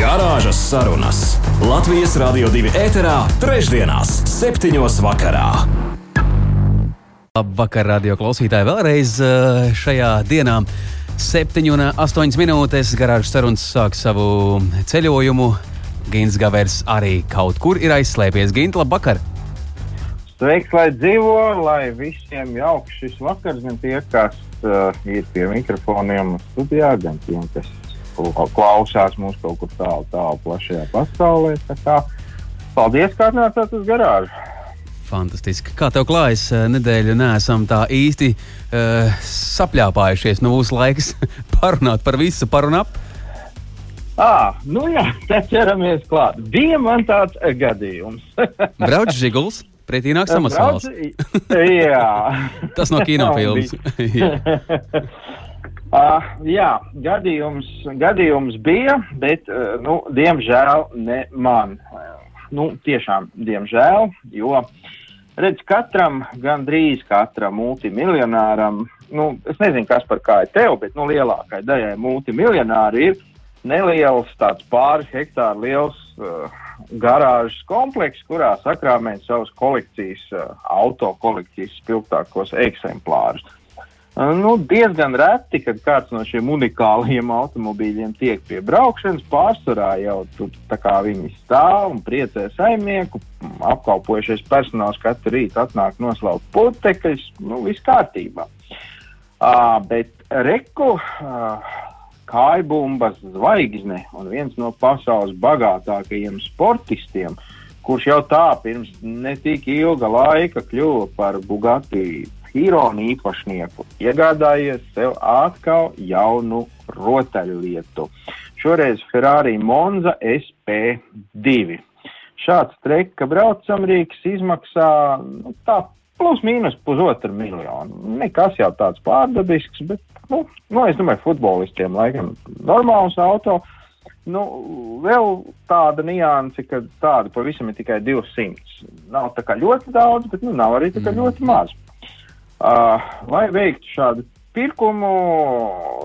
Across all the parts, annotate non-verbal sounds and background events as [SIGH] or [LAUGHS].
Garāžas sarunas Latvijas Rādio 2 ēterā, trešdienās, septiņos vakarā. Labvakar, radio klausītāji, vēlreiz eh, šajā dienā. 7 un 8 minūtes garāžas sarunas sāk savu ceļojumu. Gins Gavers arī kaut kur ir aizslēpies. Gint, labvakar! Sveiks, lai dzīvo, lai visiem jauks šis vakars, gan tie, kas uh, ir pie mikrofoniem studijā, gan tiem, kas klausās mūs kaut kur tālu, tālu plašajā pasaulē. Tā kā, paldies, ka atnācāt uz garāžu! Fantastiski. Kā tev klājas eh, nedēļa? Nē, esam tā īsti uh, sapļāpājušies. Nu, būs laiks [LAUGHS] parunāt par visu, parunāt. Ah, nu jā, [LAUGHS] tā ķeramies klāt. Bija man tāds gadījums. [LAUGHS] Brauc žiguls, pretī nāk samasāls. jā. Tas no kinofilmas. Uh, jā, gadījums, gadījums bija, bet, uh, nu, diemžēl ne man. Uh, nu, tiešām, diemžēl, jo redz, katram, gandrīz katram multimiljonāram, nu, es nezinu, kas par kā ir tev, bet nu, lielākai daļai multimiljonāri ir neliels, tāds pāris hektāru liels uh, garāžas komplekss, kurā sakrāmēt savas kolekcijas, uh, auto kolekcijas spilgtākos eksemplārus. Nu, diezgan reti, kad kāds no šiem unikāliem automobīļiem tiek pie braukšanas, pārsvarā jau tur viņi stāv un priecē saimnieku. Apkalpojušies personāls katru rītu atnāk noslaukt putekļus, nu, viss kārtībā. Uh, bet reku uh, kājbumbas zvaigzne un viens no pasaules bagātākajiem sportistiem, kurš jau tā pirms netik ilga laika kļuva par Bugatti Hirona īpašnieku iegādājies sev atkal jaunu rotaļlietu. Šoreiz Ferrari Monza SP2. Šāds treka braucamrīks izmaksā nu, tā plus mīnus pusotru miljonu. Nekas jau tāds pārdabisks, bet, nu, nu es domāju, futbolistiem laikam normāls auto. Nu, vēl tāda nianse, ka tāda pavisam ir tikai 200. Nav tā kā ļoti daudz, bet nu, nav arī tā kā ļoti maz. Uh, lai veiktu šādu pirkumu,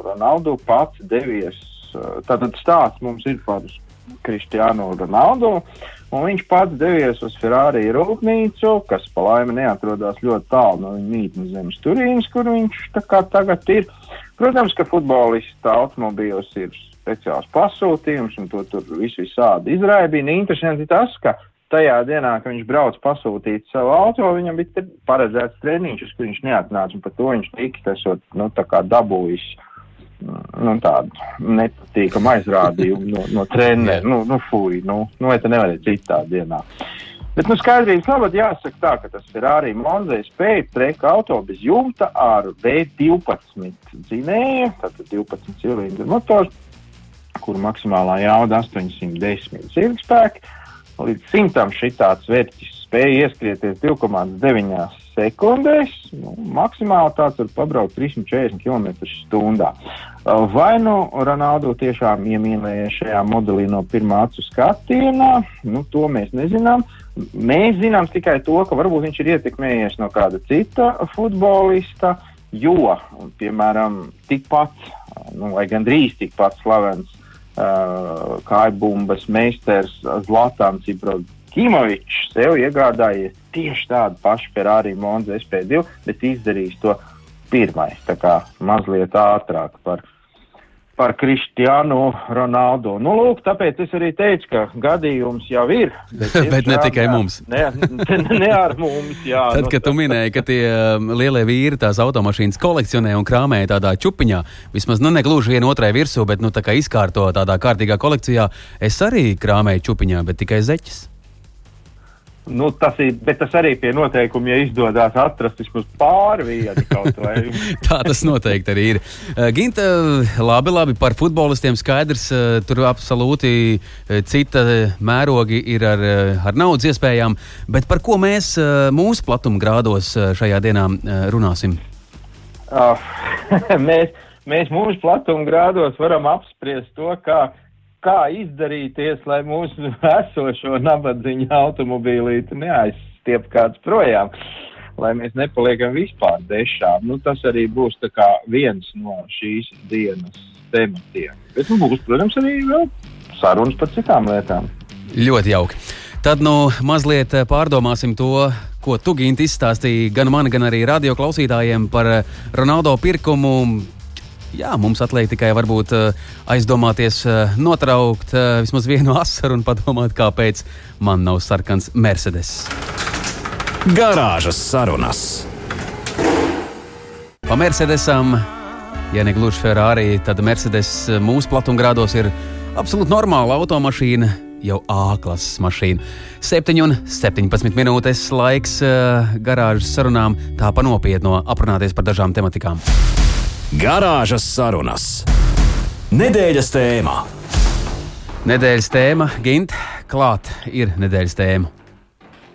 Ronaldu pats devies. Uh, tātad stāsts mums ir par Kristiānu Ronaldu, viņš pats devies uz Ferrari rūpnīcu, kas pa laimi neatrodas ļoti tālu no viņa mītnes zemes Turīnas, kur viņš tagad ir. Protams, ka futbolista automobīlos ir speciāls pasūtījums, un to tur viss visādi izraibina. Interesanti tas, ka tajā dienā, kad viņš brauc pasūtīt savu auto, viņam bija paredzēts treniņš, uz kur viņš neatnāca, un par to viņš tika, esot, nu, tā kā dabūjis, nu, tādu nepatīkamu aizrādījumu no, no treneriem, nu, nu, fuj, nu, nu, vai te nevarēja citā dienā. Bet, nu, skaidrības labad jāsaka tā, ka tas Ferrari Monzē spēja treka auto bez jumta ar V12 dzinēju, tātad 12 cilindru motors, kur maksimālā jauda 810 cilindspēki. Līdz simtam šitāds vērķis spēja ieskrieties 2,9 sekundēs. Nu, maksimāli tāds var pabraukt 340 km/h. Vai nu Ronaldo tiešām iemīlējies šajā modelī no pirmā acu skatienā, nu, to mēs nezinām. Mēs zinām tikai to, ka varbūt viņš ir ietekmējies no kāda cita futbolista, jo, piemēram, tikpat, nu, vai gandrīz tikpat slavens uh, kājbumbas meistars Zlatāns Ibrahimovičs sev iegādājies tieši tādu pašu Ferrari Monza SP2, bet izdarījis to pirmais, tā kā mazliet ātrāk par par Kristiānu Ronaldu. Nu, lūk, tāpēc es arī teicu, ka gadījums jau ir. Bet, [LAUGHS] bet ne tikai mums. ne, [LAUGHS] ne, ar mums, jā. Tad, kad tu minēji, ka tie um, lielie vīri tās automašīnas kolekcionē un krāmē tādā čupiņā, vismaz nu, ne gluži viena otrai virsū, bet nu, izkārto tādā kārtīgā kolekcijā, es arī krāmēju čupiņā, bet tikai zeķis. Nu, tas ir, bet tas arī pie noteikumiem, ja izdodas atrast vismaz pāri vienu kaut vai. [LAUGHS] Tā tas noteikti arī ir. Uh, Ginta, labi, labi par futbolistiem skaidrs. Uh, tur absolūti uh, cita mērogi ir ar, ar naudas iespējām. Bet par ko mēs mūsu platuma grādos šajā dienā runāsim? Uh, [LAUGHS] mēs, mēs mūsu platuma grādos varam apspriest to, kā kā izdarīties, lai mūsu [LAUGHS] esošo nabadzīņu automobīlīti neaizstiep kāds projām, lai mēs nepaliekam vispār dešām. Nu, tas arī būs viens no šīs dienas tematiem. Bet nu, būs, protams, arī vēl sarunas par citām lietām. Ļoti jauki. Tad nu mazliet pārdomāsim to, ko tu Ginti izstāstīji gan man, gan arī radio klausītājiem par Ronaldo pirkumu jā, mums atliek tikai varbūt eh, aizdomāties, eh, notraukt eh, vismaz vienu [LAUGHS] asaru un padomāt, kāpēc man nav sarkans Mercedes. Garāžas sarunas. Pa Mercedesam, ja ne gluži Ferrari, tad Mercedes mūsu platumgrādos ir absolūti normāla automašīna jau A-klases mašīna. 7,17 minūtes laiks garāžas sarunām, tā pa nopietno aprunāties par dažām tematikām. Garāžas sarunas. Nedēļas tēmā. Nedēļas tēma, Gint, klāt ir nedēļas tēma.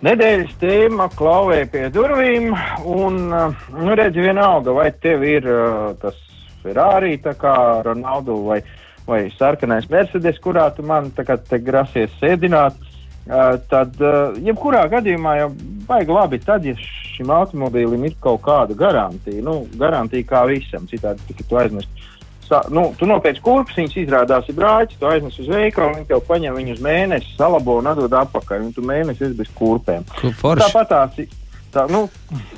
Nedēļas tēma klauvē pie durvīm, un, nu, redzi, vienalga, vai tev ir tas Ferrari, tā kā Ronaldu, vai, vai sarkanais Mercedes, kurā tu man tagad te grasies sēdināt, tad, jebkurā gadījumā jau baigi labi, tad, ja šim automobīlim ir kaut kāda garantija. Nu, garantija kā visam, citādi tikai tu aizmirsti. Nu, tu nopērci kurpes, viņas izrādās ir brāļi, tu aiznes uz veikalu, viņi tev paņem viņu uz mēnesi, salabo un atdod atpakaļ. Un tu mēnesi esi bez kurpēm. Tāpat tās tā, nu,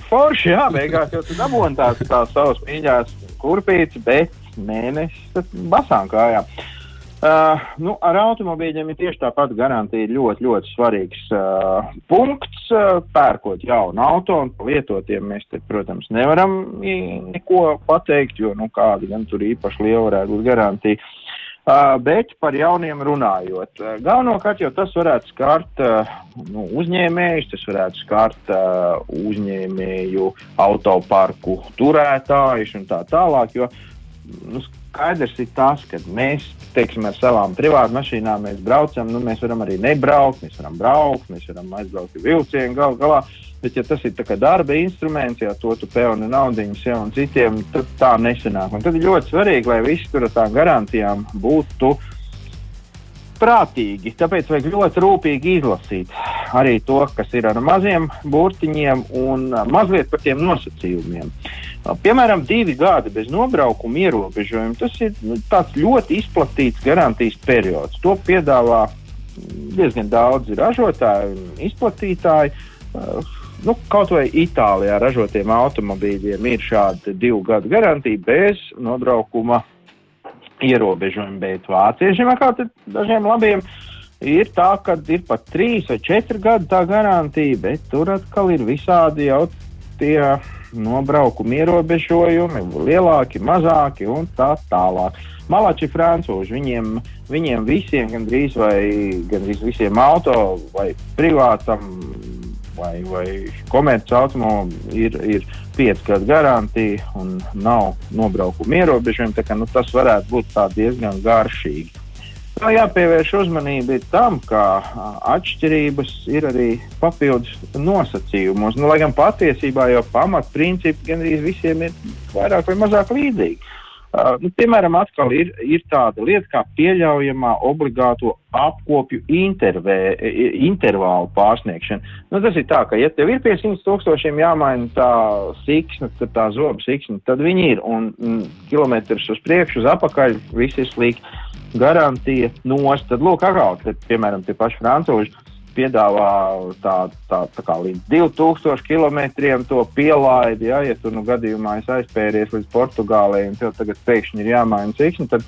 forši, jā, beigās jau tu dabūji tās, tās savas mīļās kurpītes, bet mēnesis basām kājām. Uh, nu, ar automobīļiem ir tieši tāpat garantija ļoti, ļoti svarīgs uh, punkts. Uh, pērkot jaunu auto un lietotiem mēs te, protams, nevaram neko pateikt, jo nu, kāda gan tur īpaši liela varētu būt garantija. Uh, bet par jauniem runājot, uh, galvenokārt jau tas varētu skart uh, nu, uzņēmējus, tas varētu skart uh, uzņēmēju autoparku turētājus un tā tālāk, jo nu, skaidrs ir tas, ka mēs, teiksim, ar savām privātu mašīnām braucam, nu, mēs varam arī nebraukt, mēs varam braukt, mēs varam aizbraukt ar vilcienu gal galā. Bet, ja tas ir darba instruments, ja to tu pelni naudiņas ja, un citiem, tad tā nesanāk. Un tad ir ļoti svarīgi, lai visi tur ar tām garantijām būtu prātīgi. Tāpēc vajag ļoti rūpīgi izlasīt arī to, kas ir ar maziem burtiņiem un mazliet par tiem nosacījumiem. Uh, Piemēram, divi gadi bez nobraukuma ierobežojuma. Tas ir nu, ļoti izplatīts garantijas periods. To piedāvā diezgan daudzi ražotāji un izplatītāji. Uh, nu, kaut vai Itālijā ražotiem automobīļiem ir šāda divu gadu garantija bez nobraukuma ierobežojuma, bet vāciešiem, kā dažiem labiem, ir tā, ka ir pat trīs vai četri gadi tā garantija, bet tur atkal ir visādi jau tie nobraukuma ierobežojumi, lielāki, mazāki un tā tālāk. Malači francūži, viņiem, viņiem visiem, gandrīz, vai, gandrīz visiem auto vai privātam vai, vai komerciālajiem automobīļiem ir, ir 5 gadu garantija un nav nobraukuma ierobežojumi. Nu, tas varētu būt diezgan garšīgi. Tā jāpievērš uzmanība tam, ka atšķirības ir arī papildus nosacījumos. Nu, lai gan patiesībā jau pamatprincipi gandrīz visiem ir vairāk vai mazāk līdzīgi. Uh, nu, piemēram, atkal ir, ir tāda lieta kā pieļaujamā obligāto apkopju intervē, intervālu pārsniegšana. Nu, tas ir tā, ka, ja tev ir pie 100 tūkstošiem jāmaina tā siksna, tad tā zoba siksna, tad viņi ir un mm, kilometrus uz priekšu, uz apakaļ, viss ir slikti garantija nost. Tad, lūk, atkal, kad, piemēram, tie paši francūži piedāvā tā, tā, tā kā līdz 2000 km to pielaidi, ja, ja tu nu gadījumā esi aizpēries līdz Portugālei un tev tagad pēkšņi ir jāmaina ciksni, tad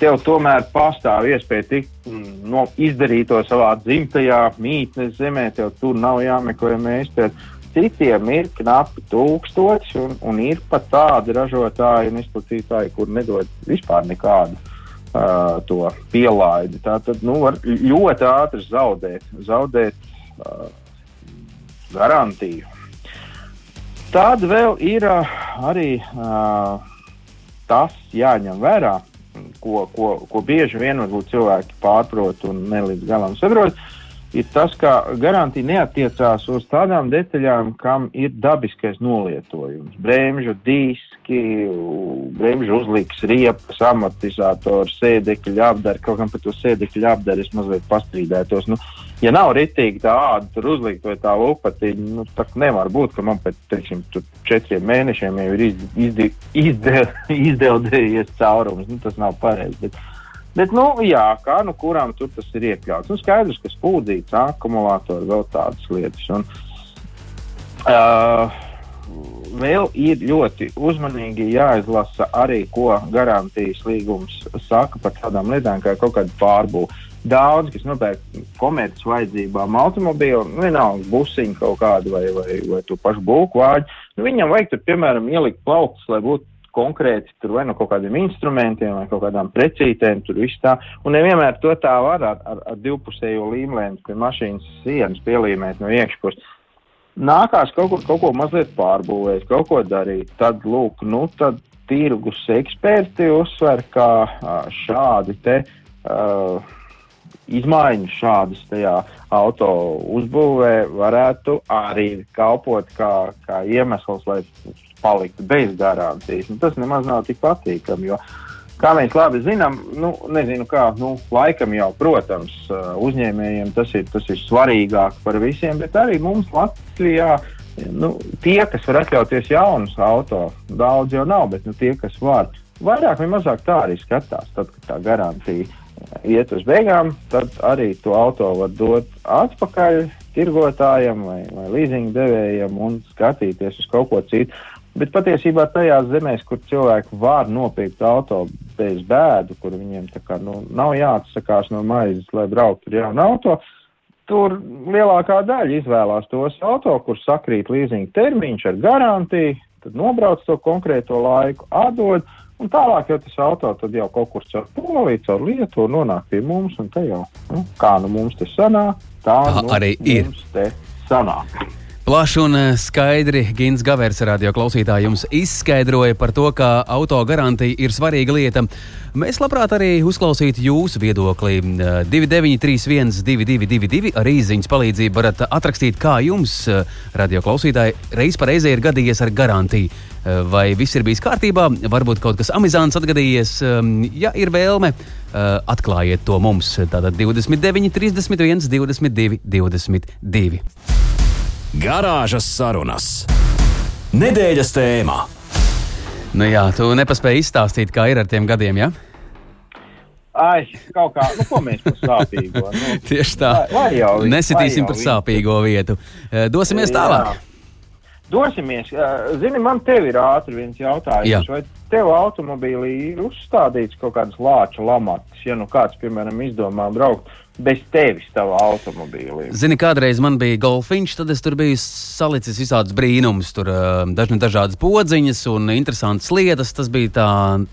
tev tomēr pastāv iespēja tikt, mm, no, izdarīt to savā dzimtajā mītnes zemē, tev tur nav jāmeklē mēsteri. Citiem ir knapi tūkstoši, un, un ir pat tādi ražotāji un izplatītāji, kur nedod vispār nekādu uh, to pielaidi. Tā tad nu, var ļoti ātri zaudēt, zaudēt uh, garantiju. Tad vēl ir uh, arī uh, tas jāņem vērā, ko, ko, ko bieži vien cilvēki pārprot un ne līdz galam saprot. Ir tas, ka garantija neatiecās uz tādām detaļām, kam ir dabiskais nolietojums. Bremžu diski, bremžu uzliks, riepas, amortizators, sēdekļa apdara. Kaut kam par to sēdekļa apdara es mazliet pastrīdētos. Nu, ja nav ritīgi tā āda tur uzlikt vai tā lupatiņa, nu, tā nevar būt, ka man pēc teiksim, četriem mēnešiem jau ir izdi, izde, [LAUGHS] izdeldējies caurums. Nu, tas nav pareizi. Bet, bet, nu, jā, kā nu kurām tur tas ir iekļauts. Nu, skaidrs, ka spūdzīts, akumulātori, vēl tādas lietas. Un, uh, vēl ir ļoti uzmanīgi jāizlasa arī, ko garantijas līgums saka par tādām lietām, kā kaut kāda pārbūve daudz, kas nopērk komerces vajadzībām automobīlu, nu, vienalga busiņu kaut kādu vai, vai, vai to pašu būku vāģi. Nu, viņam vajag tur, piemēram, ielikt plauktus, lai būtu konkrēti tur vai no kaut kādiem instrumentiem vai kaut kādām precītēm, tur viss tā. Un nevienmēr to tā var ar, ar, ar divpusējo līmlēnu pie mašīnas sienas pielīmēt no iekšpuses. Nākās kaut ko, kaut ko mazliet pārbūvēt, kaut ko darīt. Tad, lūk, nu, tad tirgus eksperti uzsver, ka šādi te. Uh, izmaiņas šādas tajā auto uzbūvē varētu arī kalpot kā, kā iemesls, lai paliktu bez garantijas. Nu, tas nemaz nav tik patīkami, jo, kā mēs labi zinām, nu, nezinu kā, nu, laikam jau, protams, uzņēmējiem tas ir, tas ir svarīgāk par visiem, bet arī mums Latvijā. Nu, tie, kas var atļauties jaunus auto, daudz jau nav, bet nu, tie, kas var, vairāk vai mazāk tā arī skatās, tad, kad tā garantija iet uz beigām, tad arī to auto var dot atpakaļ tirgotājam vai, vai leasing devējam un skatīties uz kaut ko citu. Bet patiesībā tajās zemēs, kur cilvēki var nopirkt auto bez bēdu, kur viņiem kā, nu, nav jāatsakās no maizes, lai brauktu ar jaunu auto, tur lielākā daļa izvēlās tos auto, kur sakrīt leasing termiņš ar garantiju, tad nobrauc to konkrēto laiku, atdod Un tālāk jau tas auto jau kaut kur caur Poliju, caur Lietuvu nonāk pie mums, un te jau, nu, kā nu mums te sanāk, tā Aha, nu arī ir. te sanāk. Plaši un eh, skaidri Gins Gavers radio klausītāji jums izskaidroja par to, ka auto garantija ir svarīga lieta. Mēs labprāt arī uzklausītu jūsu viedokli. 2931, 222, ar īsiņas palīdzību varat atrakstīt, kā jums, eh, radio klausītāji, reiz pa reizē ir gadījies ar garantiju. Eh, vai viss ir bijis kārtībā, varbūt kaut kas amizants atgadījies. Ja ir vēlme, atklājiet to mums. Tātad 29, 31, 22, 22. Garāžas sarunas. Nedēļas tēmā. Nu jā, tu nepaspēji izstāstīt, kā ir ar tiem gadiem, jā? Ai, kaut kā, nu, ko mēs par sāpīgo? Nu, [LAUGHS] Tieši tā. Lai, lai jau, Nesitīsim lai par jau viņi- sāpīgo vietu. Eh, Dosimies tālāk. Dosimies. Zini, man te ir ātri viens jautājums. Jā. Vai tev automobīlī ir uzstādīts kaut kādas lāča lamatas, ja nu kāds, piemēram, izdomā braukt bez tevis savā automobīlī? Zini, kādreiz man bija golfiņš, tad es tur biju salicis visādus brīnumus. Tur dažni dažādas podziņas un interesantas lietas. Tas bija tā,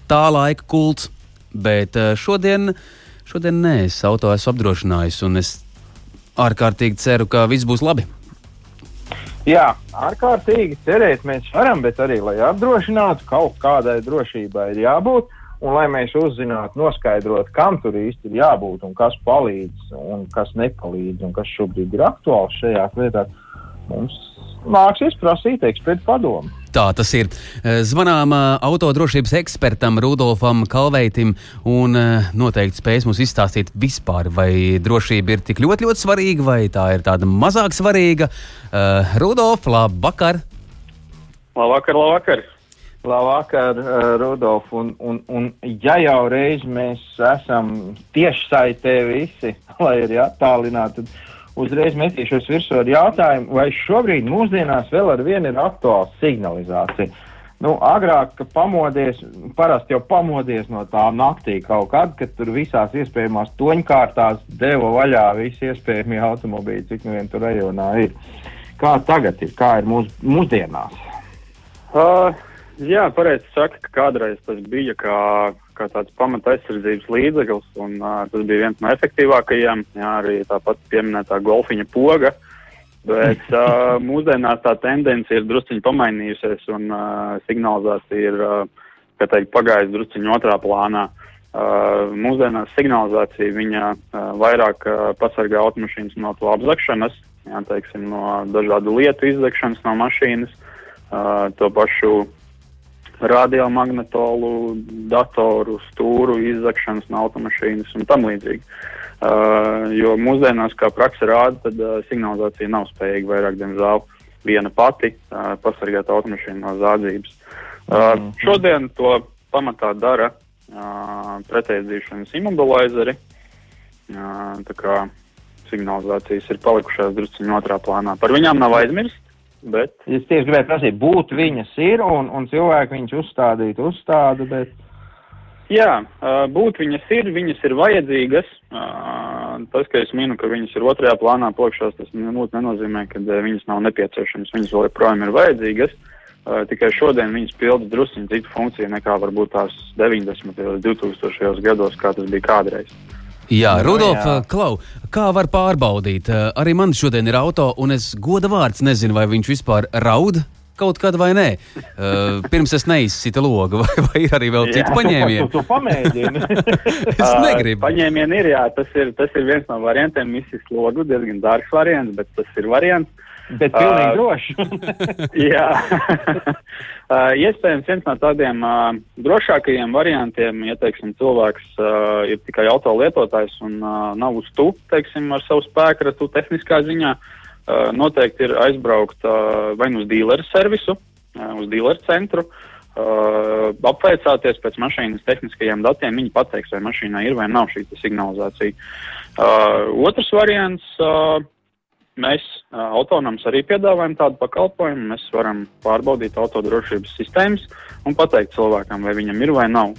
tā laika kults. Bet šodien, šodien nē, es auto esmu apdrošinājis un es ārkārtīgi ceru, ka viss būs labi. Jā, ārkārtīgi cerēt mēs varam, bet arī, lai apdrošinātu, kaut kādai drošībai ir jābūt. Un lai mēs uzzinātu, noskaidrotu, kam tur īsti ir jābūt un kas palīdz un kas nepalīdz un kas šobrīd ir aktuāls šajās lietās, mums nāksies prasīt ekspertu padomu. Tā tas ir. Eh, Zvanām eh, autodrošības ekspertam Rudolfam Kalveitim un eh, noteikti spēs mums izstāstīt vispār, vai drošība ir tik ļoti, ļoti svarīga, vai tā ir tāda mazāk svarīga. Rudolf, labvakar! Labvakar, labvakar. Labvakar, Rudolf. Un, un, un ja jau reiz mēs esam tieši saitē visi, [LAUGHS] lai arī attālināti, tad uzreiz metīšos virsū ar jautājumu, vai šobrīd mūsdienās vēl ar vienu ir aktuāla signalizācija. Nu, agrāk, kad pamodies, parasti jau pamodies no tā naktī kaut kad, kad tur visās iespējamās toņkārtās deva vaļā visi iespējamie automobīļi, cik nu vien tur rajonā ir. Kā tagad ir, kā ir mūs, mūsdienās? Uh, jā, pareizi saka, ka kādreiz tas bija kā, kā tāds pamata aizsardzības līdzeklis, un uh, tas bija viens no efektīvākajiem. Jā, arī tāpat pieminētā golfiņa poga. Bet uh, [LAUGHS] mūsdienās tā tendence ir drusciņi pamainījusies un uh, signalizācija ir, uh, teikt, pagājusi drusciņi otrā plānā. Uh, mūsdienās signalizācija viņa uh, vairāk uh, pasargā automašīnas no to apzakšanas, jā, teiksim, no dažādu lietu izzakšanas no mašīnas, uh, to pašu radiomagnetolu, datoru, stūru izzakšanas no automašīnas un tam līdzīgi. Uh, jo mūsdienās, kā praksa rāda, tad uh, signalizācija nav spējīga vairāk, diemžēl, viena pati uh, pasargāt automašīnu no zādzības. Uh, mm. Šodien to pamatā dara uh, pretēdzīšanas imobilizeri. Uh, signalizācijas ir palikušās drusciņā otrā plānā. Par viņām nav aizmirst. Bet... Es tieši gribēju prasīt, būt viņas ir un, un cilvēki viņas uzstādīt, uzstāda, bet. Jā, būt viņas ir, viņas ir vajadzīgas. Tas, ka es minu, ka viņas ir otrajā plānā plakšās, tas nenozīmē, ka viņas nav nepieciešamas. Viņas joprojām ir vajadzīgas. Tikai šodien viņas pilda drusciņu citu funkciju nekā varbūt tās 90. vai 2000. gados, kā tas bija kādreiz. Jā, nu, Rudolf, jā. Klau, kā var pārbaudīt? Arī man šodien ir auto, un es goda vārds nezinu, vai viņš vispār raud kaut kad vai nē. Uh, pirms es neizsitu logu, [LAUGHS] vai, vai ir arī vēl citi paņēmieni? Tu, tu pamēģini. [LAUGHS] [LAUGHS] es negribu. Paņēmieni ir, jā, tas ir, tas ir viens no variantiem. Izsist logu, diezgan dārgs variants, bet tas ir variants. Bet pilnīgi uh, droši. [LAUGHS] jā. uh, [LAUGHS] iespējams, viens no tādiem uh, drošākajiem variantiem, ja, teiksim, cilvēks uh, ir tikai auto lietotājs un uh, nav uz tu, teiksim, ar savu spēku, tu tehniskā ziņā, uh, noteikti ir aizbraukt uh, vai nu uz dīleru servisu, uh, uz dīleru centru, uh, apveicāties pēc mašīnas tehniskajiem datiem, viņi pateiks, vai mašīnā ir vai nav šī signalizācija. Uh, otrs variants. Uh, Mēs autonoms arī piedāvājam tādu pakalpojumu. Mēs varam pārbaudīt autodrošības sistēmas un pateikt cilvēkam, vai viņam ir vai nav.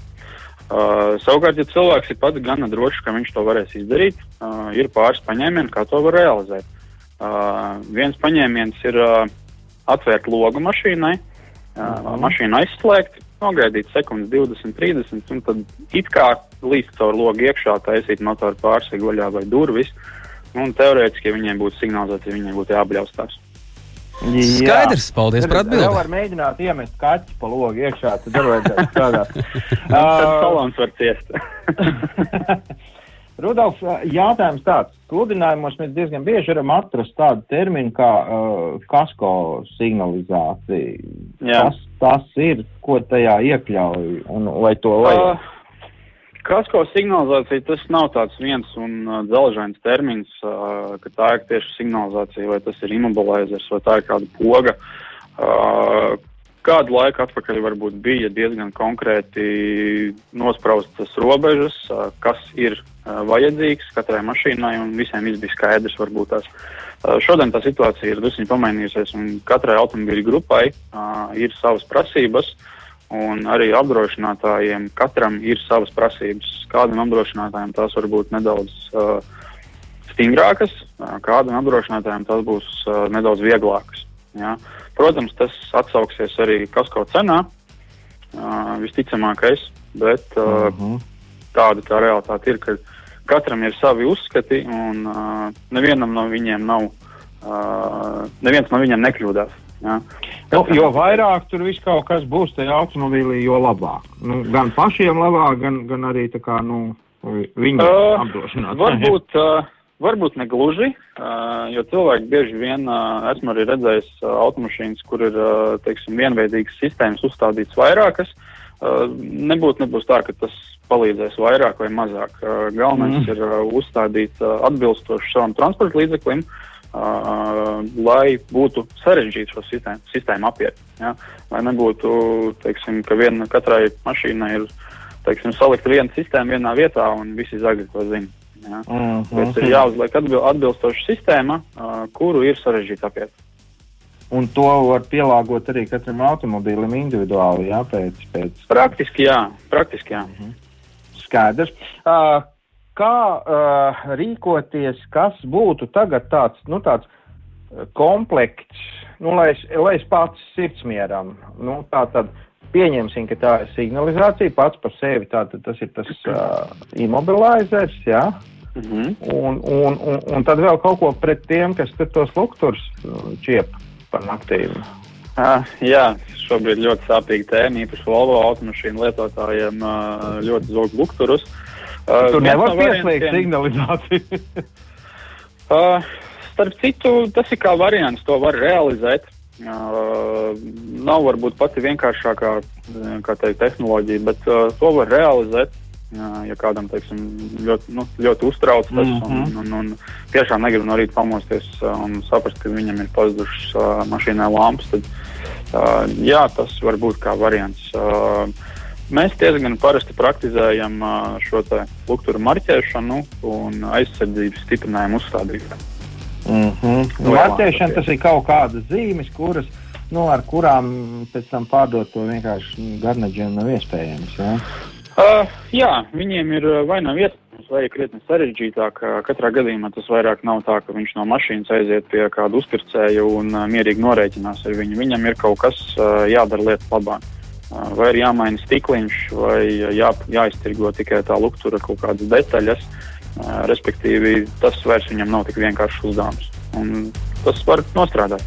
Uh, savukārt, ja cilvēks ir pats gana drošs, ka viņš to varēs izdarīt, uh, ir pāris paņēmieni, kā to var realizēt. Uh, viens paņēmiens ir uh, atvērt logu mašīnai, uh, mm. mašīnu aizslēgt, nogaidīt sekundes 20, 30, un tad it kā līst caur logu iekšā, taisīt motoru pārsegu vaļā vai durvis. Uh, Un teorētiski, ja viņiem būtu signalizācija, viņiem būtu jāapļaustās. Jā. Skaidrs, paldies par atbildi. Ja var mēģināt iemest kaķi pa logu iekšā, tad var vajadzētu [LAUGHS] strādāt. Tad salons var ciest. [LAUGHS] Rudolf, jautājums tāds. Sludinājumos mēs diezgan bieži varam atrast tādu terminu kā uh, kasko signalizācija. Jā. Kas tas ir, ko tajā iekļauj un vai to vajag? Uh, Kasko signalizācija tas nav tāds viens un uh, dzelžains termins, uh, ka tā ir tieši signalizācija, vai tas ir imobilizers, vai tā ir kāda poga. Uh, kādu laiku atpakaļ varbūt bija diezgan konkrēti nospraustas robežas, uh, kas ir uh, vajadzīgs katrai mašīnai, un visiem viss bija skaidrs varbūt tās. Uh, šodien tā situācija ir drusku pamainījusies, un katrai automobīļu grupai uh, ir savas prasības. Uh, Un arī apdrošinātājiem katram ir savas prasības. Kādam apdrošinātājam tās var būt nedaudz uh, stingrākas, uh, kādam apdrošinātājam tās būs uh, nedaudz vieglākas. Ja? Protams, tas atsauksies arī kasko cenā, uh, visticamākais, bet uh, uh mhm. -huh. tāda tā realitāte ir, ka katram ir savi uzskati un uh, nevienam no viņiem nav, uh, neviens no viņiem nekļūdās. Ja? Nu, jo vairāk tur viss kaut kas būs tajā automobīlī, jo labāk. Nu, gan pašiem labāk, gan, gan arī tā kā, nu, viņu uh, apdrošināt. Varbūt, uh, varbūt ne gluži, uh, jo cilvēki bieži vien, uh, esmu arī redzējis uh, automašīnas, kur ir, uh, teiksim, vienveidīgas sistēmas uzstādīts vairākas. Uh, nebūt nebūs tā, ka tas palīdzēs vairāk vai mazāk. Uh, galvenais mm. ir uh, uzstādīt uh, atbilstoši savam transporta līdzeklim. Uh, Uh, lai būtu sarežģīti šo sistēmu, sistēmu apiet. Ja? Lai nebūtu, teiksim, ka viena, katrai mašīnai ir teiksim, salikta viena sistēma vienā vietā un visi zagļi to zina. Ja? Mm -hmm. Bet ir jāuzliek atbil, atbilstoša sistēma, uh, kuru ir sarežģīti apiet. Un to var pielāgot arī katram automobīlim individuāli, jā, pēc. pēc... Praktiski jā, praktiski jā. Mm -hmm. Skaidrs. Uh, kā uh, rīkoties, kas būtu tagad tāds, nu, tāds komplekts, nu, lai, es, lai es pats sirdsmieram, nu, tā tad pieņemsim, ka tā ir signalizācija pats par sevi, tātad tas ir tas uh, [CLEARS THROAT] immobilizers, jā, Mm -hmm. un, un, un, un tad vēl kaut ko pret tiem, kas tos lukturus čiep par naktīm. Uh, jā, šobrīd ļoti sāpīga tēma, īpaši Volvo automašīnu lietotājiem ļoti zog lukturus. Uh, Tur nevar no pieslēgt signalizāciju. [LAUGHS] uh, starp citu, tas ir kā variants, to var realizēt. Uh, nav varbūt pati vienkāršākā teikt, tehnoloģija, bet uh, to var realizēt ja kādam teiksim, ļoti, nu, ļoti uztrauc tas mm -hmm. un, un, un tiešām negrib no rīta pamosties un saprast, ka viņam ir pazudušas uh, mašīnā lampas, tad uh, jā, tas var būt kā variants. Uh, mēs diezgan parasti praktizējam šo lukturu marķēšanu un aizsardzības stiprinājumu uzstādīšanu. Mm -hmm. Marķēšana tas ir kaut kādas zīmes, kuras nu, ar kurām pēc tam pārdot to vienkārši garnaģiem nav iespējams. Ja? Uh, jā, viņiem ir vai nav iespējams, vai krietni sarežģītāk. Katrā gadījumā tas vairāk nav tā, ka viņš no mašīnas aiziet pie kāda uzpircēja un mierīgi norēķinās ar viņu. Viņam ir kaut kas jādara lietas labāk. Vai ir jāmaina stikliņš, vai jā, jāiztirgo tikai tā luktura kaut kādas detaļas. Respektīvi, tas vairs viņam nav tik vienkāršs uzdevums. Un tas var nostrādāt.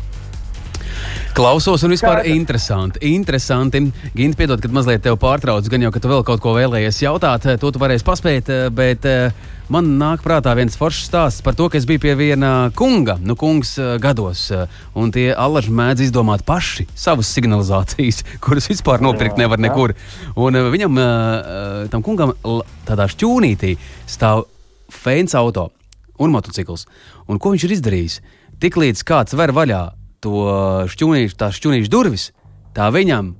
Klausos, un vispār Kāda? interesanti. Interesanti. Gint, piedod, kad mazliet tevi pārtraucu, gan jau, ka tu vēl kaut ko vēlējies jautāt, to tu varēsi paspēt, bet eh, man nāk prātā viens foršs stāsts par to, ka es biju pie viena kunga, nu, kungs eh, gados, eh, un tie allaži mēdz izdomāt paši savas signalizācijas, [LAUGHS] kuras vispār nopirkt nevar nekur. Un viņam, tam kungam, tādā šķūnītī stāv feins auto un motocikls. Un ko viņš ir izdarījis? Tiklīdz kāds ver vaļā to šķūnīšu, tās šķūnīšu durvis, tā viņam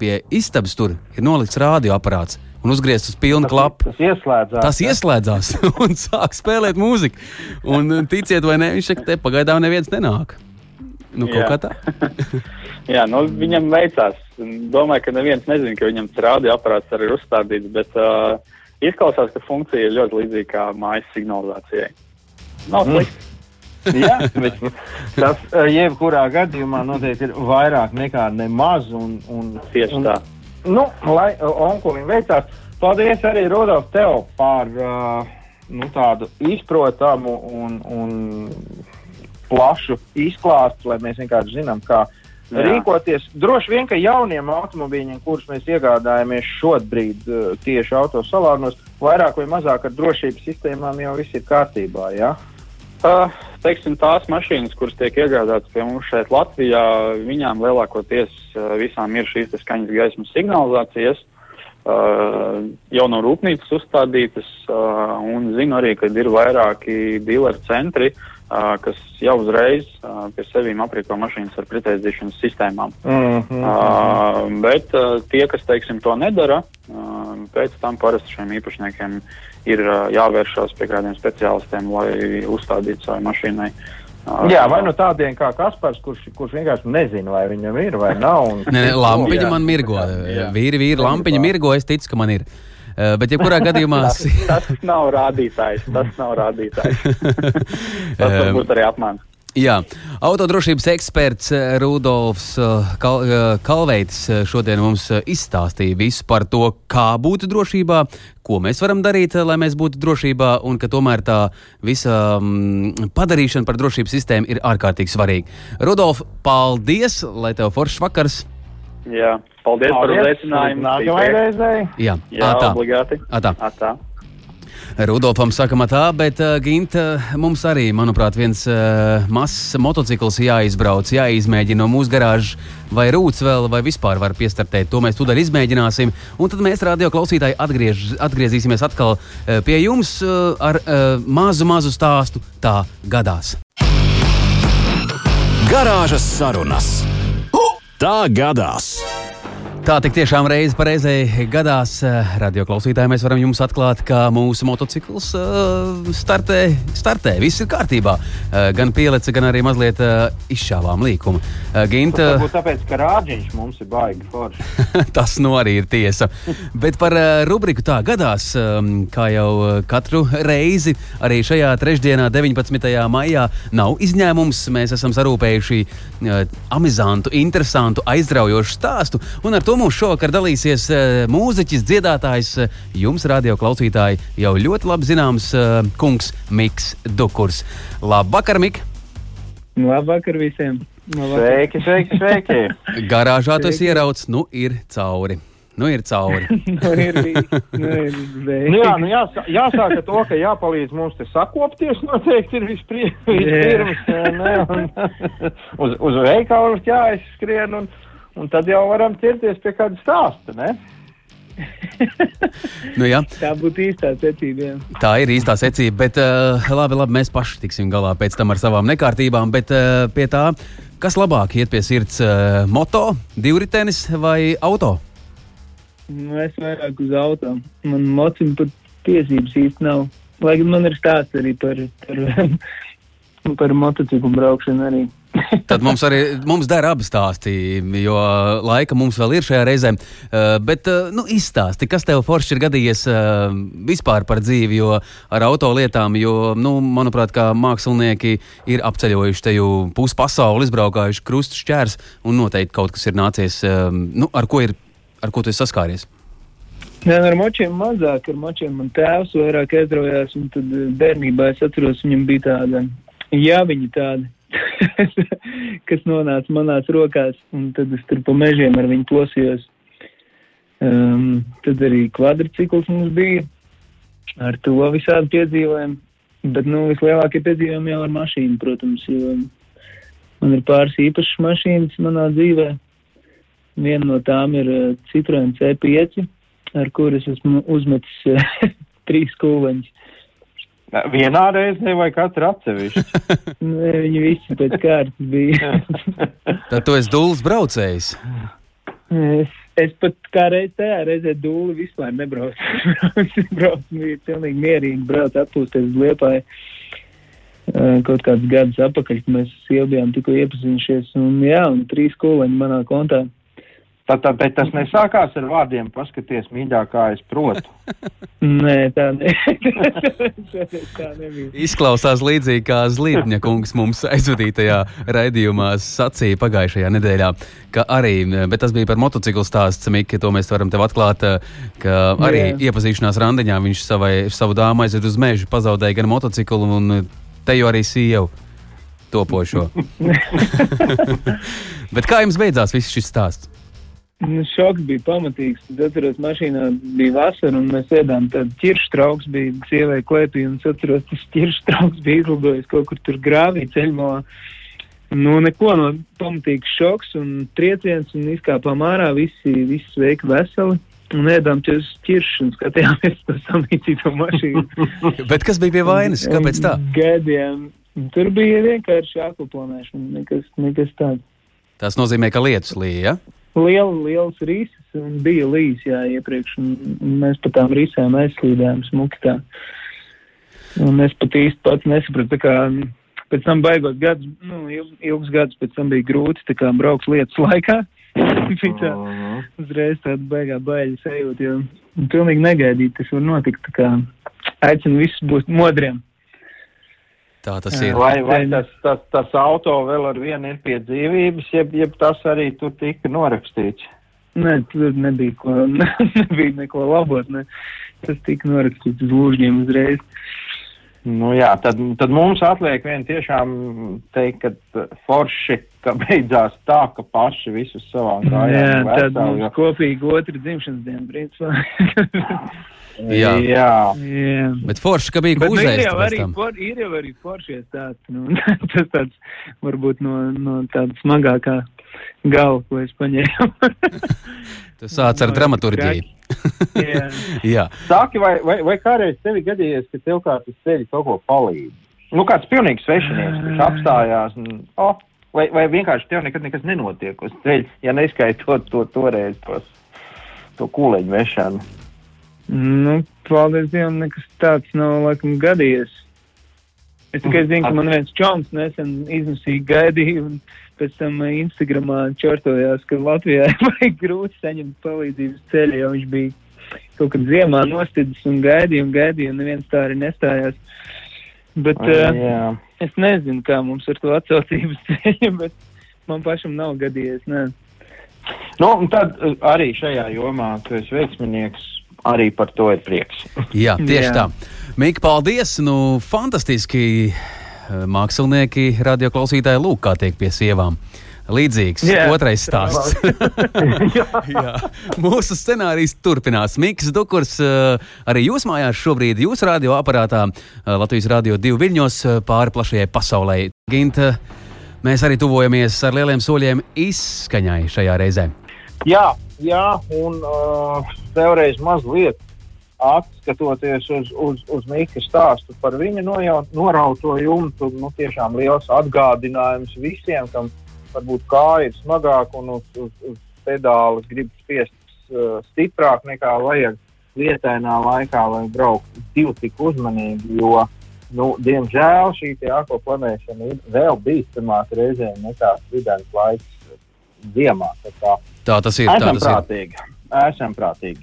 pie istabas tur ir nolikts radioaparāts un uzgriezts uz pilnu klapu. Tas ieslēdzās. Tas ieslēdzās [LAUGHS] un sāk spēlēt mūziku. Un ticiet vai nē, viņš saka, te pagaidām neviens nenāk. Nu, kaut Jā. kā tā. [LAUGHS] Jā, nu, viņam veicās. Domāju, ka neviens nezina, ka viņam radioaparāts arī ir uzstādīts, bet uh, izklausās, ka funkcija ir ļoti līdzīga kā mājas signalizācijai. Nav mm. slikti. Mm. [LAUGHS] Jā, bet tas eh, jebkurā gadījumā noteikti ir vairāk nekā nemaz. Un, un, Tieši un, tā. Nu, lai eh, onkulim veicās, paldies arī Rudolf tev par uh, nu, tādu izprotamu un, un plašu izklāstu, lai mēs vienkārši zinām, kā Jā. rīkoties. Droši vien, ka jauniem automobīļiem, kurus mēs iegādājamies šobrīd uh, tieši autosalānos, vairāk vai mazāk ar drošības sistēmām jau viss ir kārtībā. Ja? Uh, teiksim, tās mašīnas, kuras tiek iegādātas pie mums šeit Latvijā, viņām lielākoties uh, visām ir šīs skaņas gaismas signalizācijas. Uh, jau no rūpnīcas uzstādītas, uh, un zinu arī, ka ir vairāki dealer centri, uh, kas jau uzreiz pie sevīm aprīko mašīnas ar pretēzīšanas sistēmām. Mm -hmm. bet tie, kas, teiksim, to nedara, pēc tam parasti šiem īpašniekiem ir jāvēršās pie kādiem speciālistiem, lai uzstādītu savai mašīnai. Jā, vai nu tādiem kā Kaspars, kurš, kurš vienkārši nezina, vai viņam ir vai nav. Un... [LAUGHS] Nē, lampiņa jā. man mirgo. Jā. Vīri, vīri, lampiņa mirgo, es ticu, ka man ir. Uh, bet, ja kurā [LAUGHS] gadījumā tas, tas nav rādītājs, tas nav rādītājs. [LAUGHS] tas varbūt arī apmāns. Jā, autodrošības eksperts eh, Rudolfs eh, Kal eh, Kalveitis šodien mums izstāstīja visu par to, kā būt drošībā, ko mēs varam darīt, lai mēs būtu drošībā, un ka tomēr tā visa mm, padarīšana par drošības sistēmu ir ārkārtīgi svarīga. Rudolf, paldies, lai tev foršs vakars! Jā, paldies, paldies par uzaicinājumu. Nākamajai reizei. Jā, Jā atā. obligāti. Atā. Atā. Rudolfam sakama tā, bet uh, Ginta mums arī, manuprāt, viens uh, mazs motocikls jāizbrauc, jāizmēģina no mūsu garāžas, vai rūts vēl, vai vispār var piestartēt. To mēs tūdaļ izmēģināsim. Un tad mēs, radio klausītāji, atgriež, atgriezīsimies atkal uh, pie jums uh, ar uh, mazu, mazu stāstu. Tā gadās. Garāžas sarunas. Tā gadās. Tā tik tiešām reizi reizē gadās. Eh, radio klausītāji, mēs varam jums atklāt, ka mūsu motocikls uh, startē, startē. Viss ir kārtībā. Uh, gan pielece, gan arī mazliet uh, izšāvām līkumu. Uh, Ginta, varbūt tāpēc, ka rāģiņš mums ir baigi forši. [LAUGHS] tas nu arī ir tiesa. Bet par uh, rubriku tā gadās, um, kā jau katru reizi, arī šajā trešdienā, 19. maijā, nav izņēmums. Mēs esam sarūpējuši uh, amizantu, interesantu, aizraujošu stāstu. Un ar to mums šovakar dalīsies uh, mūziķis, dziedātājs, uh, jums, radio klausītāji, jau ļoti labi zināms uh, kungs Miks Dukurs. Labvakar, Mik! Labvakar visiem! Labvakar. Sveiki, sveiki, sveiki! [LAUGHS] Garāžā tas ierauts, nu ir cauri. Nu ir cauri. [LAUGHS] nu, ir, nu, ir [LAUGHS] nu, jā, nu jāsā, jāsāk ar to, ka jāpalīdz mums te sakopties. Noteikti ir vispirms. uz, uz veikalu jāizskrien, un, un tad jau varam ķerties pie kāda stāsta. Ne? nu, jā. tā būtu īstā secība. Jā. Tā ir īstā secība, bet uh, labi, labi, mēs paši tiksim galā pēc tam ar savām nekārtībām. Bet uh, pie tā, kas labāk iet pie sirds, uh, moto, divritenis vai auto? Nu, es vairāk uz auto. Man mocim pat tiesības īsti nav. Lai gan man ir stāsts arī par, par, [LAUGHS] par motociklu braukšanu arī. Tad mums arī mums der abi stāsti, jo laika mums vēl ir šajā reizē. Uh, bet, uh, nu, izstāsti, kas tev forši ir gadījies uh, vispār par dzīvi, jo ar autolietām, jo, nu, manuprāt, kā mākslinieki ir apceļojuši te jau pusi pasauli, izbraukājuši krustu šķērs, un noteikti kaut kas ir nācies, nu, ar ko ir ar ko tu esi saskāries? Jā, ar močiem mazāk, ar močiem man tēvs vairāk aizraujās, un tad eh, bērnībā es atceros, viņam bija tāda, jā, viņi tādi, [LAUGHS] kas nonāca manās rokās, un tad es tur pa mežiem ar viņu plosījos. Um, tad arī kvadricikls mums bija, ar to visādi piedzīvojumi, bet, nu, vislielākie piedzīvojumi jau ar mašīnu, protams, jo man ir pāris īpašas mašīnas manā dzīvē. Viena no tām ir uh, Citroen C5, ar kuras esmu uzmetis uh, [LAUGHS] trīs kūleņus. Vienā reizē vai katru atsevišķi? [LAUGHS] Viņi visi pēc kārtas bija. [LAUGHS] Tad tu esi dūls braucējs. Es, es pat kā reiz tajā reizē dūli vispār nebraucu. [LAUGHS] braucu, bija pilnīgi mierīgi, braucu atpūsties uz liepāju. Uh, kaut kādus gadus apakaļ, kad mēs jau bijām tikko iepazinušies. Un jā, un trīs kūleņi manā kontā. Tā, tā, bet tas nesākās ar vārdiem, paskaties, mīļāk, kā es protu. [LAUGHS] Nē, tā, ne. [LAUGHS] tā nebija. Izklausās līdzīgi kā Zlīdņa kungs mums aizvadītajā raidījumā sacīja pagājušajā nedēļā, ka arī, bet tas bija par motociklu stāsts, Mika, to mēs varam tev atklāt, ka arī Jā. iepazīšanās randiņā viņš savai, savu dāmu aizved uz mežu, pazaudēja gan motociklu un te jau arī sievu topošo. [LAUGHS] bet kā jums beidzās viss šis stāsts? Nu, šoks bija pamatīgs. Tad atceros, mašīnā bija vasara, un mēs ēdām tādu ķiršu trauks, bija sievai klēpī, un es atceros, tas ķiršu trauks bija izlidojis kaut kur tur grāvī ceļmā. Nu, neko no pamatīgs šoks un trieciens, un izkāpām ārā, visi, visi sveiki veseli. Un ēdām ķiršus ķirš, un skatījāmies to samīcīto mašīnu. [LAUGHS] Bet kas bija pie vainas? Kāpēc tā? Gadiem. Tur bija vienkārši akuplanēšana, nekas, nekas tāds. Tas nozīmē, ka lietus līja, ja? Liela, liels rīsis un bija līs, jā, iepriekš, un, mēs pa tām rīsēm aizslīdējām smuki tā. Un es pat īsti pats nesapratu, tā kā pēc tam baigot gadus, nu, ilgs gadus pēc tam bija grūti, tā kā brauks lietas laikā. [LAUGHS] bija tā, uzreiz tāda baigā baļa sajūta, jo pilnīgi negaidīt, tas var notikt, tā kā aicinu visus būt modriem. Tā tas ir. Vai, vai tas, tas, tas auto vēl ar vienu ir pie dzīvības, jeb, jeb tas arī tur tika norakstīts? Nē, tur nebija, ko, [LAUGHS] nebija neko labot. Ne. Tas tika norakstīts uz lūžņiem uzreiz. Nu jā, tad, tad mums atliek vien tiešām teikt, ka forši, ka beidzās tā, ka paši visus savām kājām. Jā, tad mums jo... kopīgi otru dzimšanas dienu, principā. [LAUGHS] Jā. Jā. Jā. Bet forši, ka bija gūzējis. Nu, ir, jau arī, for, ir jau arī foršie stāsti. Nu, [LAUGHS] tas tāds varbūt no, no tāda smagākā galva, ko es paņēmu. [LAUGHS] tu sāc ar no, dramaturgiju. Jā. [LAUGHS] Jā. Saki, vai, vai, vai kādreiz tevi gadījies, ka tev kāds uz ceļa kaut ko palīdz? Nu, kāds pilnīgs svešinieks, kurš apstājās un, oh, vai, vai vienkārši tev nekad nekas nenotiek uz ceļa, ja neskaitot to toreiz tos, to kūleņu vešanu? Nu, paldies Dievam, nekas tāds nav laikam gadījies. Es tikai zinu, ka man viens čoms nesen izmisīgi gaidīja un pēc tam Instagramā čortojās, ka Latvijā [LAUGHS] vajag grūti saņemt palīdzības ceļu, jo viņš bija kaut kad ziemā nostidzis un gaidīja un gaidīja, un neviens tā arī nestājās. Bet uh, jā. es nezinu, kā mums ar to atsaucības [LAUGHS] ceļu, bet man pašam nav gadījies. Nē. Nu, un tad uh, arī šajā jomā, tu esi veiksminieks, arī par to ir prieks. [LAUGHS] Jā, tieši Jā. tā. Mika, paldies! Nu, fantastiski eh, mākslinieki, radioklausītāji, lūk, kā tiek pie sievām. Līdzīgs Jā. otrais stāsts. [LAUGHS] Jā. Mūsu scenārijs turpinās. Mikls Dukurs, eh, arī jūs mājās šobrīd, jūsu radioaparātā, eh, Latvijas Rādio 2 viļņos pāri plašajai pasaulē. Ginta, mēs arī tuvojamies ar lieliem soļiem izskaņai šajā reizē. Jā, jā un uh, vēlreiz mazliet atskatoties uz, uz, uz Mika stāstu par viņa nojau- norauto jumtu, nu tiešām liels atgādinājums visiem, kam varbūt kāja ir smagāk un uz, uz, uz pedāla grib spiest uh, stiprāk nekā vajag vietainā laikā, lai brauktu divi tik uzmanīgi, jo, nu, diemžēl šī akoplanēšana ir vēl bīstamāk reizēm nekā videns laiks ziemā. Tā kā Tā tas ir. Tā Esam tas ir. prātīgi. Esam prātīgi.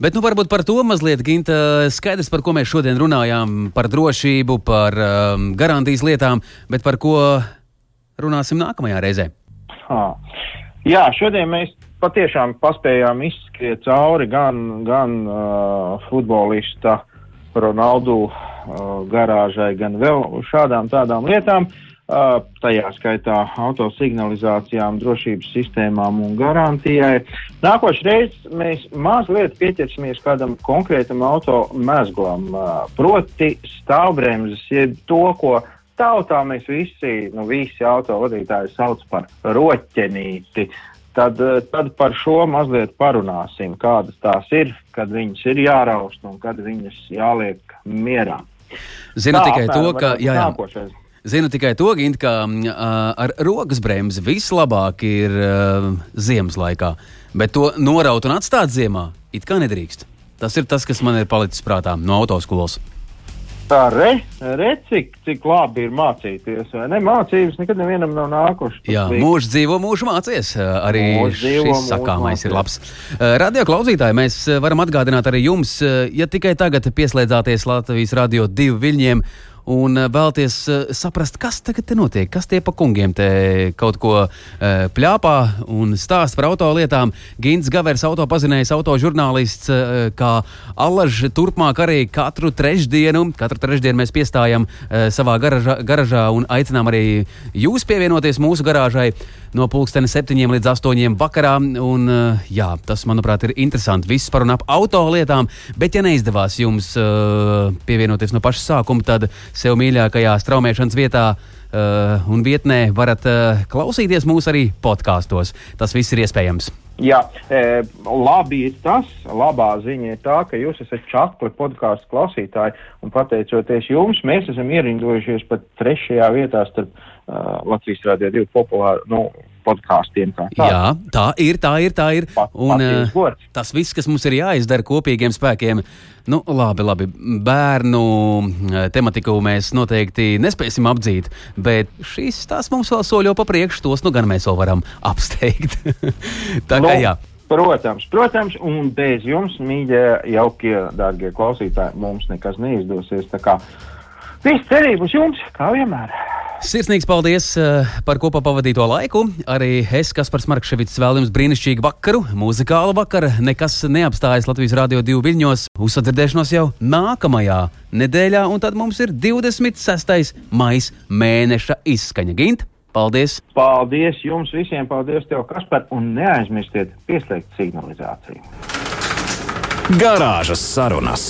Bet nu, varbūt par to mazliet, Ginta, skaidrs, par ko mēs šodien runājām, par drošību, par um, garantijas lietām, bet par ko runāsim nākamajā reizē. Ha. Jā, šodien mēs patiešām paspējām izskriet cauri gan, gan uh, futbolista Ronaldu uh, garāžai, gan vēl šādām tādām lietām. Uh, tajā skaitā autosignalizācijām, drošības sistēmām un garantijai. Nākošais mēs mazliet pieķersimies kādam konkrētam auto mezglam, uh, proti stāvbremzes, jeb to, ko tautā mēs visi, nu, visi autovadītāji sauc par roķenīti. Tad, eh, tad par šo mazliet parunāsim, kādas tās ir, kad viņas ir jāraust un kad viņas jāliek mierā. Zinu Tā, tikai to, ka. Jā, jā. Zinu tikai to, Gint, ka ā, ar rokas bremzi vislabāk ir uh, ziemas laikā, bet to noraut un atstāt ziemā it kā nedrīkst. Tas ir tas, kas man ir palicis prātā no autoskolas. Tā re, re cik, cik labi ir mācīties, ne? Mācības nekad nevienam nav nākušas. Jā, mūžs dzīvo, mūžs mācies. Arī Mūžs dzīvo, šis sakāmais ir labs. Radio klausītāji, mēs varam atgādināt arī jums, ja tikai tagad pieslēdzāties Latvijas radio divu viļņiem. Un ā, vēlties ā, saprast, kas tagad notiek, kas tie pa kungiem te kaut ko ā, pļāpā un stāst par autolietām. Gins Gavers, autopazinējs, autožurnālists, ā, kā Allaž turpmāk arī katru trešdienu, katru trešdienu mēs piestājam savā garažā, garažā un aicinām arī jūs pievienoties mūsu garāžai no pulksteni 7 līdz 8 vakarā. Un, jā, tas, manuprāt, ir interesanti. Viss par un ap auto lietām, bet, ja neizdevās jums pievienoties no paša sākuma, tad sev mīļākajā straumēšanas vietā. Uh, un vietnē varat uh, klausīties mūsu arī podkāstos. Tas viss ir iespējams. Jā, e, labi ir tas, labā ziņa ir tā, ka jūs esat čakli podkāstu klausītāji, un pateicoties jums, mēs esam ierindojušies pat trešajā vietā starp uh, Latvijas Rādio 2 populāru nu, podkāstiem. kā tā. Jā, tā ir, tā ir, tā ir. Pa- Un, uh, tas viss, kas mums ir jāizdara kopīgiem spēkiem, nu, labi, labi. Bērnu eh, tematiku mēs noteikti nespēsim apdzīt, bet šis tās mums vēl soļo pa priekšu, tos nu gan mēs vēl varam apsteigt. [LAUGHS] tā kā jā. Protams, protams, un bez jums, mīļie, jaukie, dārgie klausītāji, mums nekas neizdosies. Tā kā viss cerība uz jums, kā vienmēr. Sirsnīgs paldies uh, par kopā pavadīto laiku. Arī es, Kaspars Markevits, vēlu jums brīnišķīgu vakaru, muzikālu vakaru. Nekas neapstājas Latvijas Rādio 2 viļņos. Uzsadzirdēšanos jau nākamajā nedēļā, un tad mums ir 26. maija mēneša izskaņa. Gint, paldies! Paldies jums visiem, paldies tev, Kaspar, un neaizmirstiet pieslēgt signalizāciju. Garāžas sarunas.